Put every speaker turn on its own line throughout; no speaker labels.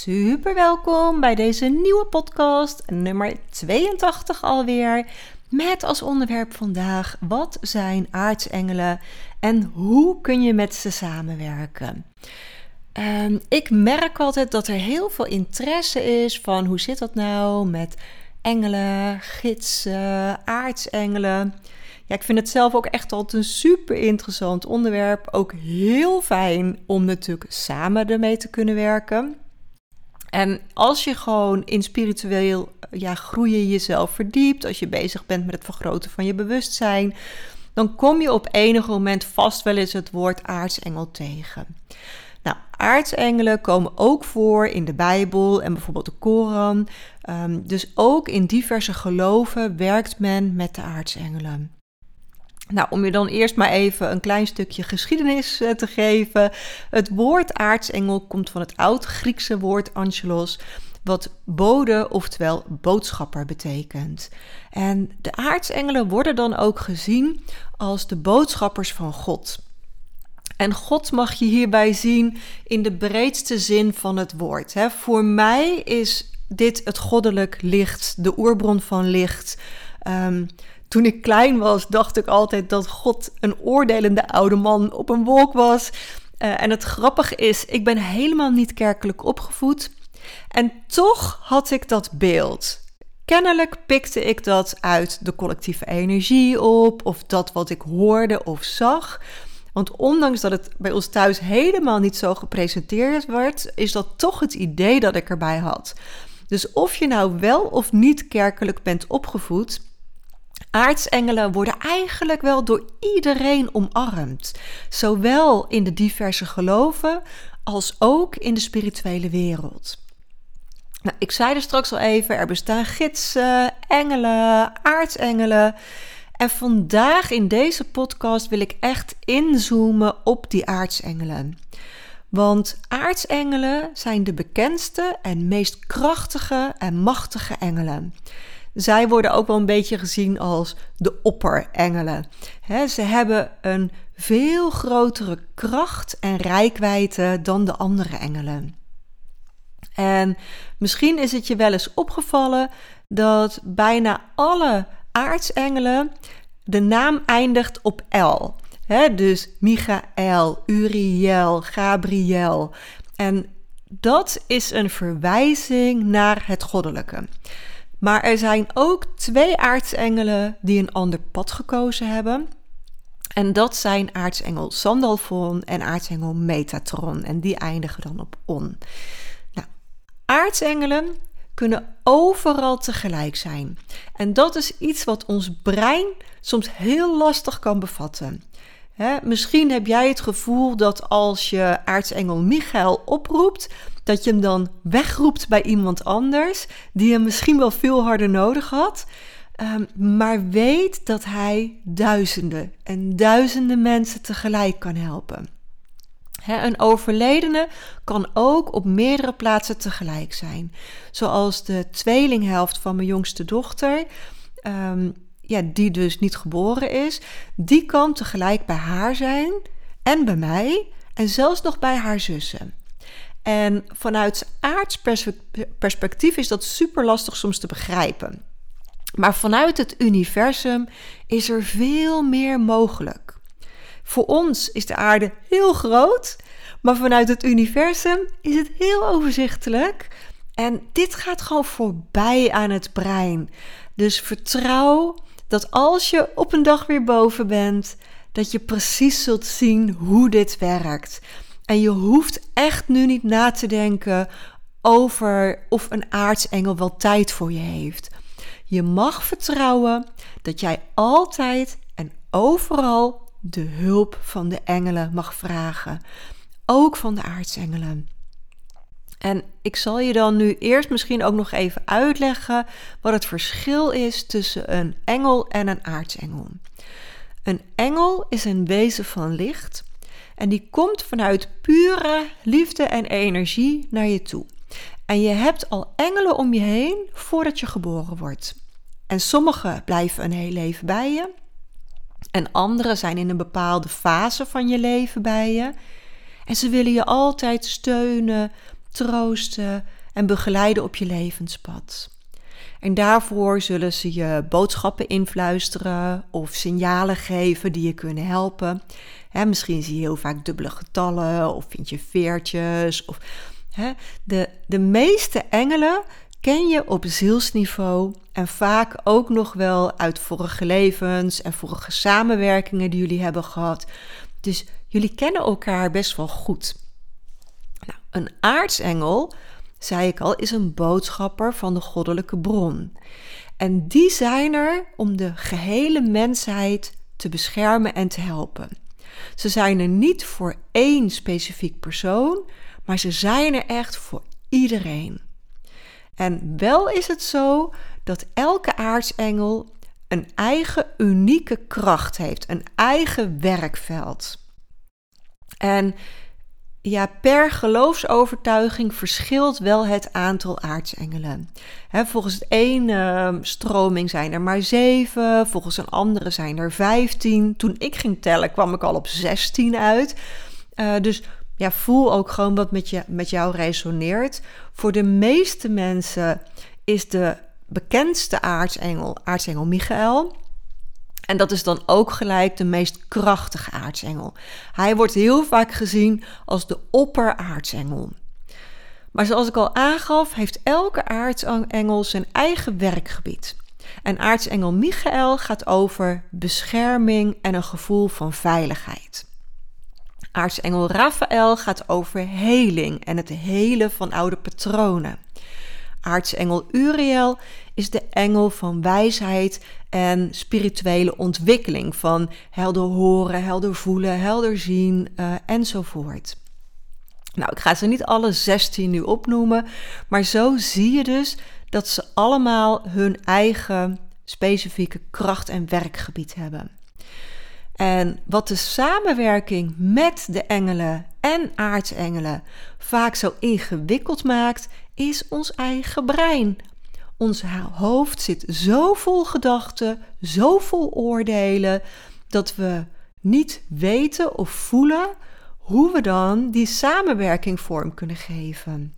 Super welkom bij deze nieuwe podcast, nummer 82 alweer. Met als onderwerp vandaag: wat zijn aartsengelen en hoe kun je met ze samenwerken? Um, ik merk altijd dat er heel veel interesse is van hoe zit dat nou met engelen, gidsen, aartsengelen. Ja, ik vind het zelf ook echt altijd een super interessant onderwerp. Ook heel fijn om natuurlijk samen ermee te kunnen werken. En als je gewoon in spiritueel ja, groeien jezelf verdiept, als je bezig bent met het vergroten van je bewustzijn, dan kom je op enig moment vast wel eens het woord aartsengel tegen. Nou, aartsengelen komen ook voor in de Bijbel en bijvoorbeeld de Koran. Um, dus ook in diverse geloven werkt men met de aartsengelen. Nou, om je dan eerst maar even een klein stukje geschiedenis uh, te geven. Het woord aartsengel komt van het oud-Griekse woord angelos, wat bode, oftewel boodschapper betekent. En de aartsengelen worden dan ook gezien als de boodschappers van God. En God mag je hierbij zien in de breedste zin van het woord. Voor mij is dit het goddelijk licht, de oerbron van licht. Um, toen ik klein was, dacht ik altijd dat God een oordelende oude man op een wolk was. Uh, en het grappige is, ik ben helemaal niet kerkelijk opgevoed. En toch had ik dat beeld. Kennelijk pikte ik dat uit de collectieve energie op, of dat wat ik hoorde of zag. Want ondanks dat het bij ons thuis helemaal niet zo gepresenteerd werd, is dat toch het idee dat ik erbij had. Dus of je nou wel of niet kerkelijk bent opgevoed, aartsengelen worden eigenlijk wel door iedereen omarmd. Zowel in de diverse geloven als ook in de spirituele wereld. Nou, ik zei er straks al even, er bestaan gidsen, engelen, aartsengelen. En vandaag in deze podcast wil ik echt inzoomen op die aartsengelen. Want aartsengelen zijn de bekendste en meest krachtige en machtige engelen. Zij worden ook wel een beetje gezien als de opperengelen. Ze hebben een veel grotere kracht en rijkwijde dan de andere engelen. En misschien is het je wel eens opgevallen dat bijna alle aartsengelen de naam eindigt op L. Dus Michael, Uriel, Gabriel. En dat is een verwijzing naar het goddelijke. Maar er zijn ook twee aartsengelen die een ander pad gekozen hebben. En dat zijn aartsengel Sandalfon en aartsengel Metatron. En die eindigen dan op on. Nou, aartsengelen kunnen overal tegelijk zijn. En dat is iets wat ons brein soms heel lastig kan bevatten. misschien heb jij het gevoel dat als je aartsengel Michael oproept, dat je hem dan wegroept bij iemand anders, die hem misschien wel veel harder nodig had. Um, maar weet dat hij duizenden en duizenden mensen tegelijk kan helpen. een overledene kan ook op meerdere plaatsen tegelijk zijn. Zoals de tweelinghelft van mijn jongste dochter, um, ja, die dus niet geboren is, die kan tegelijk bij haar zijn en bij mij en zelfs nog bij haar zussen. En vanuit aardsperspectief is dat super lastig soms te begrijpen. Maar vanuit het universum is er veel meer mogelijk. Voor ons is de aarde heel groot, maar vanuit het universum is het heel overzichtelijk. En dit gaat gewoon voorbij aan het brein. Dus vertrouw dat als je op een dag weer boven bent, dat je precies zult zien hoe dit werkt. En je hoeft echt nu niet na te denken over of een aartsengel wel tijd voor je heeft. Je mag vertrouwen dat jij altijd en overal de hulp van de engelen mag vragen. Ook van de aartsengelen. En ik zal je dan nu eerst misschien ook nog even uitleggen wat het verschil is tussen een engel en een aartsengel. Een engel is een wezen van licht en die komt vanuit pure liefde en energie naar je toe. En je hebt al engelen om je heen voordat je geboren wordt. En sommige blijven een heel leven bij je. En andere zijn in een bepaalde fase van je leven bij je. En ze willen je altijd steunen, troosten en begeleiden op je levenspad. En daarvoor zullen ze je boodschappen influisteren of signalen geven die je kunnen helpen. misschien zie je heel vaak dubbele getallen of vind je veertjes. Of, de, de meeste engelen ken je op zielsniveau en vaak ook nog wel uit vorige levens en vorige samenwerkingen die jullie hebben gehad. Dus jullie kennen elkaar best wel goed. Nou, een aartsengel, zei ik al, is een boodschapper van de goddelijke bron. En die zijn er om de gehele mensheid te beschermen en te helpen. Ze zijn er niet voor één specifiek persoon, maar ze zijn er echt voor iedereen. En wel is het zo dat elke aartsengel een eigen unieke kracht heeft, een eigen werkveld. En ja, per geloofsovertuiging verschilt wel het aantal aartsengelen. volgens de ene ehm, stroming zijn er maar zeven, volgens een andere zijn er vijftien. Toen ik ging tellen kwam ik al op zestien uit. Uh, dus ja, voel ook gewoon wat met, je, met jou resoneert. Voor de meeste mensen is de bekendste aartsengel aartsengel Michael. En dat is dan ook gelijk de meest krachtige aartsengel. Hij wordt heel vaak gezien als de opperaartsengel. Maar zoals ik al aangaf, heeft elke aartsengel zijn eigen werkgebied. En aartsengel Michael gaat over bescherming en een gevoel van veiligheid. Aartsengel Raphaël gaat over heling en het helen van oude patronen. Aartsengel Uriel is de engel van wijsheid en spirituele ontwikkeling, van helder horen, helder voelen, helder zien uh, enzovoort. Nou, ik ga ze niet alle 16 nu opnoemen, maar zo zie je dus dat ze allemaal hun eigen specifieke kracht en werkgebied hebben. En wat de samenwerking met de engelen en aartsengelen vaak zo ingewikkeld maakt, is ons eigen brein. Ons hoofd zit zo vol gedachten, zo vol oordelen, dat we niet weten of voelen hoe we dan die samenwerking vorm kunnen geven.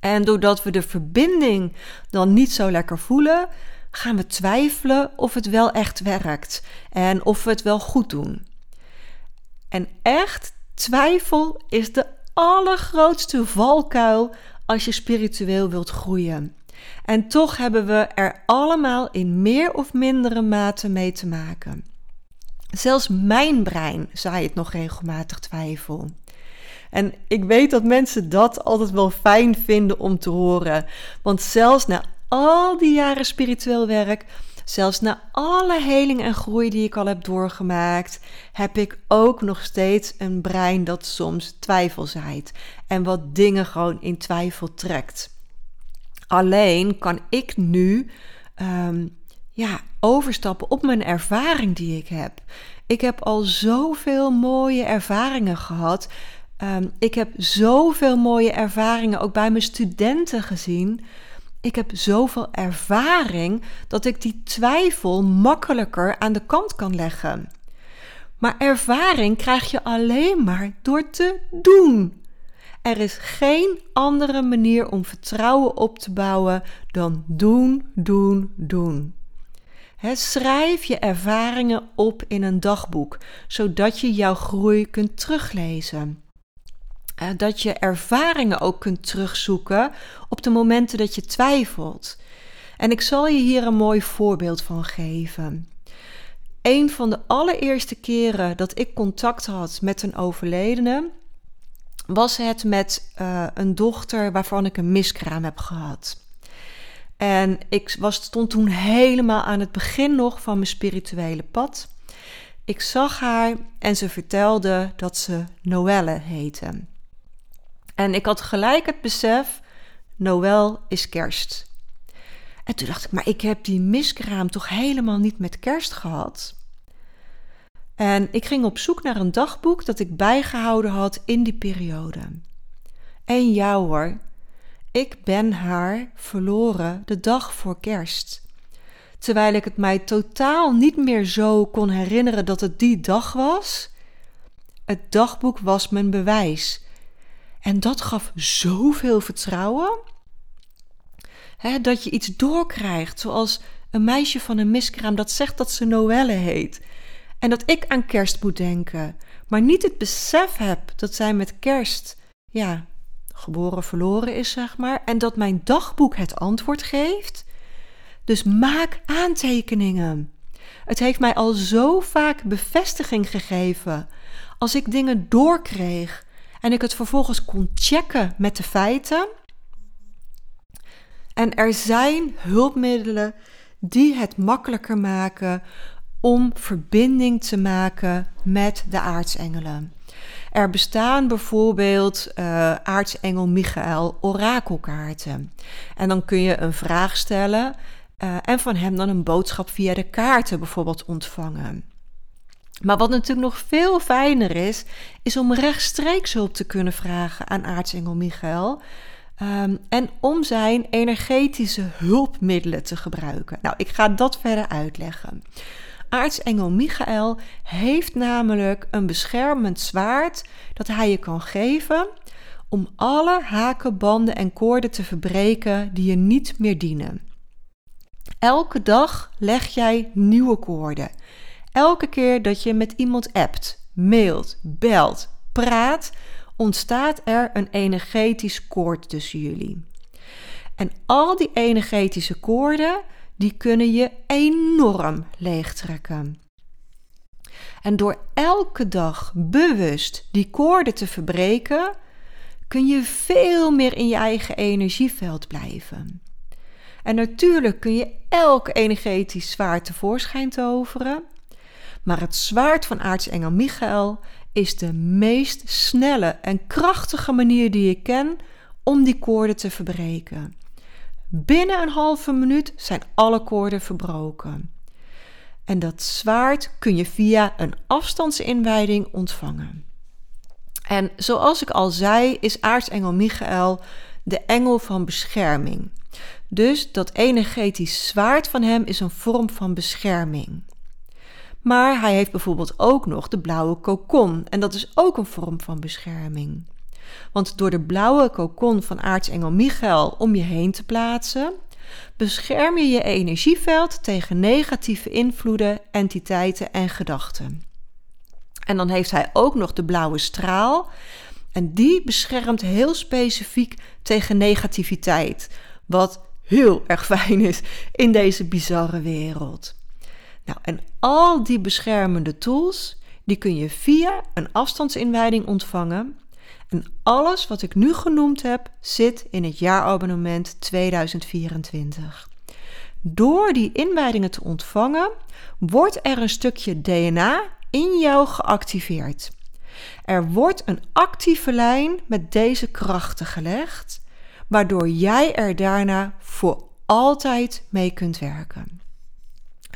En doordat we de verbinding dan niet zo lekker voelen, gaan we twijfelen of het wel echt werkt en of we het wel goed doen. En echt, twijfel is de allergrootste valkuil als je spiritueel wilt groeien. En toch hebben we er allemaal in meer of mindere mate mee te maken. Zelfs mijn brein zaait nog regelmatig twijfel. En ik weet dat mensen dat altijd wel fijn vinden om te horen. Want zelfs na al die jaren spiritueel werk, zelfs na alle heling en groei die ik al heb doorgemaakt, heb ik ook nog steeds een brein dat soms twijfel zaait en wat dingen gewoon in twijfel trekt. Alleen kan ik nu ehm, ja, overstappen op mijn ervaring die ik heb. Ik heb al zoveel mooie ervaringen gehad. Ehm, ik heb zoveel mooie ervaringen ook bij mijn studenten gezien ik heb zoveel ervaring dat ik die twijfel makkelijker aan de kant kan leggen. Maar ervaring krijg je alleen maar door te doen. Er is geen andere manier om vertrouwen op te bouwen dan doen, doen, doen. schrijf je ervaringen op in een dagboek, zodat je jouw groei kunt teruglezen. Dat je ervaringen ook kunt terugzoeken op de momenten dat je twijfelt. En ik zal je hier een mooi voorbeeld van geven. Een van de allereerste keren dat ik contact had met een overledene, was het met uh, een dochter waarvan ik een miskraam heb gehad. En ik was, stond toen helemaal aan het begin nog van mijn spirituele pad. Ik zag haar en ze vertelde dat ze Noelle heette. En ik had gelijk het besef, Noël is kerst. En toen dacht ik, maar ik heb die miskraam toch helemaal niet met kerst gehad? En ik ging op zoek naar een dagboek dat ik bijgehouden had in die periode. En ja hoor, ik ben haar verloren de dag voor kerst. Terwijl ik het mij totaal niet meer zo kon herinneren dat het die dag was. Het dagboek was mijn bewijs. En dat gaf zoveel vertrouwen. Hè, dat je iets doorkrijgt, zoals een meisje van een miskraam dat zegt dat ze Noelle heet. En dat ik aan kerst moet denken, maar niet het besef heb dat zij met kerst, ja, geboren verloren is, zeg maar. En dat mijn dagboek het antwoord geeft. Dus maak aantekeningen. Het heeft mij al zo vaak bevestiging gegeven. Als ik dingen doorkreeg en ik het vervolgens kon checken met de feiten. En er zijn hulpmiddelen die het makkelijker maken om verbinding te maken met de aartsengelen. Er bestaan bijvoorbeeld uh, aartsengel Michael orakelkaarten. En dan kun je een vraag stellen uh, en van hem dan een boodschap via de kaarten bijvoorbeeld ontvangen. Maar wat natuurlijk nog veel fijner is, is om rechtstreeks hulp te kunnen vragen aan aartsengel Michael. Um, en om zijn energetische hulpmiddelen te gebruiken. Nou, ik ga dat verder uitleggen. Aartsengel Michael heeft namelijk een beschermend zwaard dat hij je kan geven om alle haken, banden en koorden te verbreken die je niet meer dienen. Elke dag leg jij nieuwe koorden. Elke keer dat je met iemand appt, mailt, belt, praat, ontstaat er een energetisch koord tussen jullie. En al die energetische koorden die kunnen je enorm leegtrekken. En door elke dag bewust die koorden te verbreken, kun je veel meer in je eigen energieveld blijven. En natuurlijk kun je elk energetisch zwaard tevoorschijn toveren, maar het zwaard van aartsengel Michael is de meest snelle en krachtige manier die ik ken om die koorden te verbreken. Binnen een halve minuut zijn alle koorden verbroken. En dat zwaard kun je via een afstandsinwijding ontvangen. En zoals ik al zei, is aartsengel Michael de engel van bescherming. Dus dat energetisch zwaard van hem is een vorm van bescherming. Maar hij heeft bijvoorbeeld ook nog de blauwe kokon en dat is ook een vorm van bescherming. Want door de blauwe kokon van aartsengel Michael om je heen te plaatsen, bescherm je je energieveld tegen negatieve invloeden, entiteiten en gedachten. En dan heeft hij ook nog de blauwe straal. En die beschermt heel specifiek tegen negativiteit. Wat heel erg fijn is in deze bizarre wereld. Nou, en al die beschermende tools, die kun je via een afstandsinwijding ontvangen. En alles wat ik nu genoemd heb, zit in het jaarabonnement 2024. Door die inwijdingen te ontvangen, wordt er een stukje DNA in jou geactiveerd. Er wordt een actieve lijn met deze krachten gelegd, waardoor jij er daarna voor altijd mee kunt werken.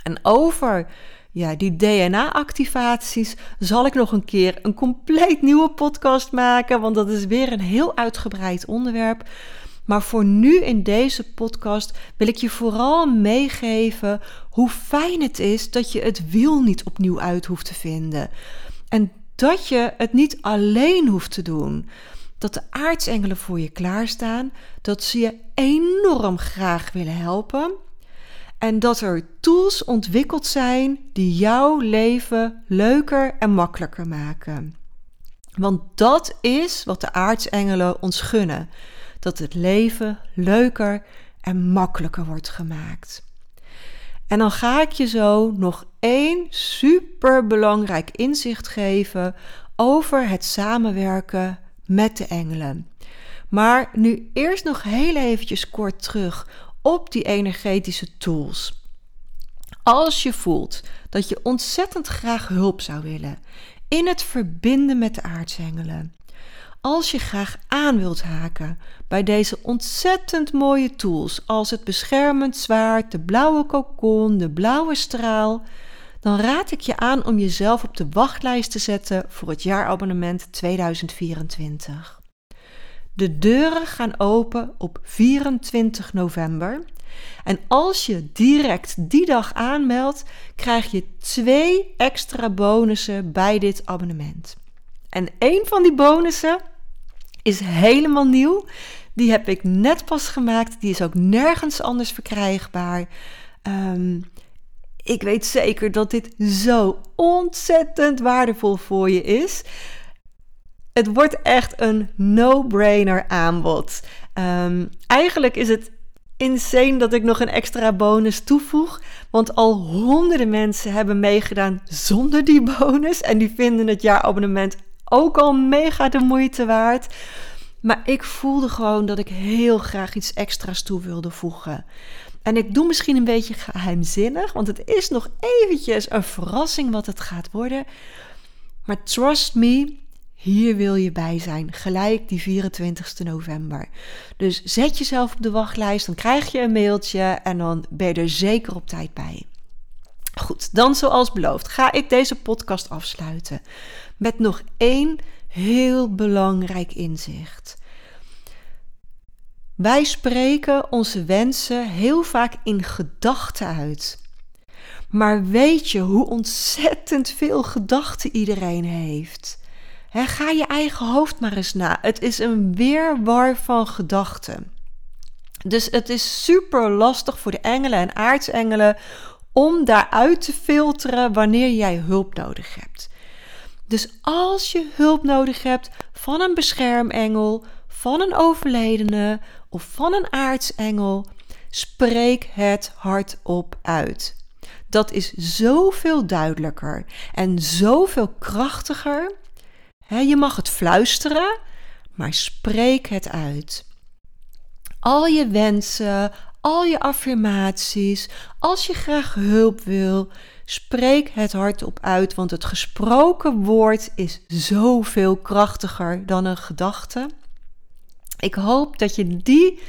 En over ja, die DNA-activaties zal ik nog een keer een compleet nieuwe podcast maken, want dat is weer een heel uitgebreid onderwerp. Maar voor nu in deze podcast wil ik je vooral meegeven hoe fijn het is dat je het wiel niet opnieuw uit hoeft te vinden. En dat je het niet alleen hoeft te doen. Dat de aartsengelen voor je klaarstaan, dat ze je enorm graag willen helpen en dat er tools ontwikkeld zijn die jouw leven leuker en makkelijker maken. Want dat is wat de aartsengelen ons gunnen: dat het leven leuker en makkelijker wordt gemaakt. En dan ga ik je zo nog één super belangrijk inzicht geven over het samenwerken met de engelen. Maar nu eerst nog heel eventjes kort terug op die energetische tools. Als je voelt dat je ontzettend graag hulp zou willen in het verbinden met de aartsengelen. Als je graag aan wilt haken bij deze ontzettend mooie tools als het beschermend zwaard, de blauwe kokon, de blauwe straal, dan raad ik je aan om jezelf op de wachtlijst te zetten voor het jaarabonnement 2024. De deuren gaan open op 24 november. En als je direct die dag aanmeldt, krijg je twee extra bonussen bij dit abonnement. En een van die bonussen is helemaal nieuw. Die heb ik net pas gemaakt. Die is ook nergens anders verkrijgbaar. Ehm, ik weet zeker dat dit zo ontzettend waardevol voor je is. Het wordt echt een no-brainer aanbod. Um, eigenlijk is het insane dat ik nog een extra bonus toevoeg. Want al honderden mensen hebben meegedaan zonder die bonus. En die vinden het jaarabonnement ook al mega de moeite waard. Maar ik voelde gewoon dat ik heel graag iets extra's toe wilde voegen. En ik doe misschien een beetje geheimzinnig, want het is nog eventjes een verrassing wat het gaat worden. Maar trust me, hier wil je bij zijn, gelijk die 24 november. Dus zet jezelf op de wachtlijst, dan krijg je een mailtje en dan ben je er zeker op tijd bij. Goed, dan zoals beloofd ga ik deze podcast afsluiten met nog één heel belangrijk inzicht. Wij spreken onze wensen heel vaak in gedachten uit. Maar weet je hoe ontzettend veel gedachten iedereen heeft? Ga je eigen hoofd maar eens na. Het is een weerwar van gedachten. Dus het is super lastig voor de engelen en aartsengelen om daaruit te filteren wanneer jij hulp nodig hebt. Dus als je hulp nodig hebt van een beschermengel, van een overledene of van een aartsengel, spreek het hardop uit. Dat is zoveel duidelijker en zoveel krachtiger je mag het fluisteren, maar spreek het uit. Al je wensen, al je affirmaties, als je graag hulp wil, spreek het hardop uit, want het gesproken woord is zoveel krachtiger dan een gedachte. Ik hoop dat je die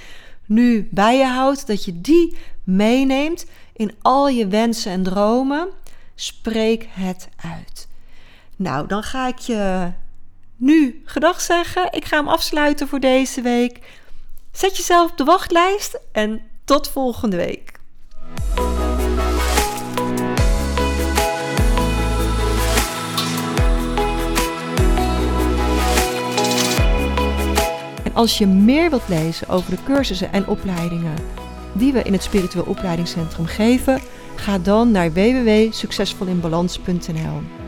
nu bij je houdt, dat je die meeneemt in al je wensen en dromen. Spreek het uit. Nou, dan ga ik je nu gedag zeggen. Ik ga hem afsluiten voor deze week. Zet jezelf op de wachtlijst en tot volgende week. En als je meer wilt lezen over de cursussen en opleidingen die we in het Spiritueel Opleidingscentrum geven, ga dan naar www.succesvolinbalans.nl.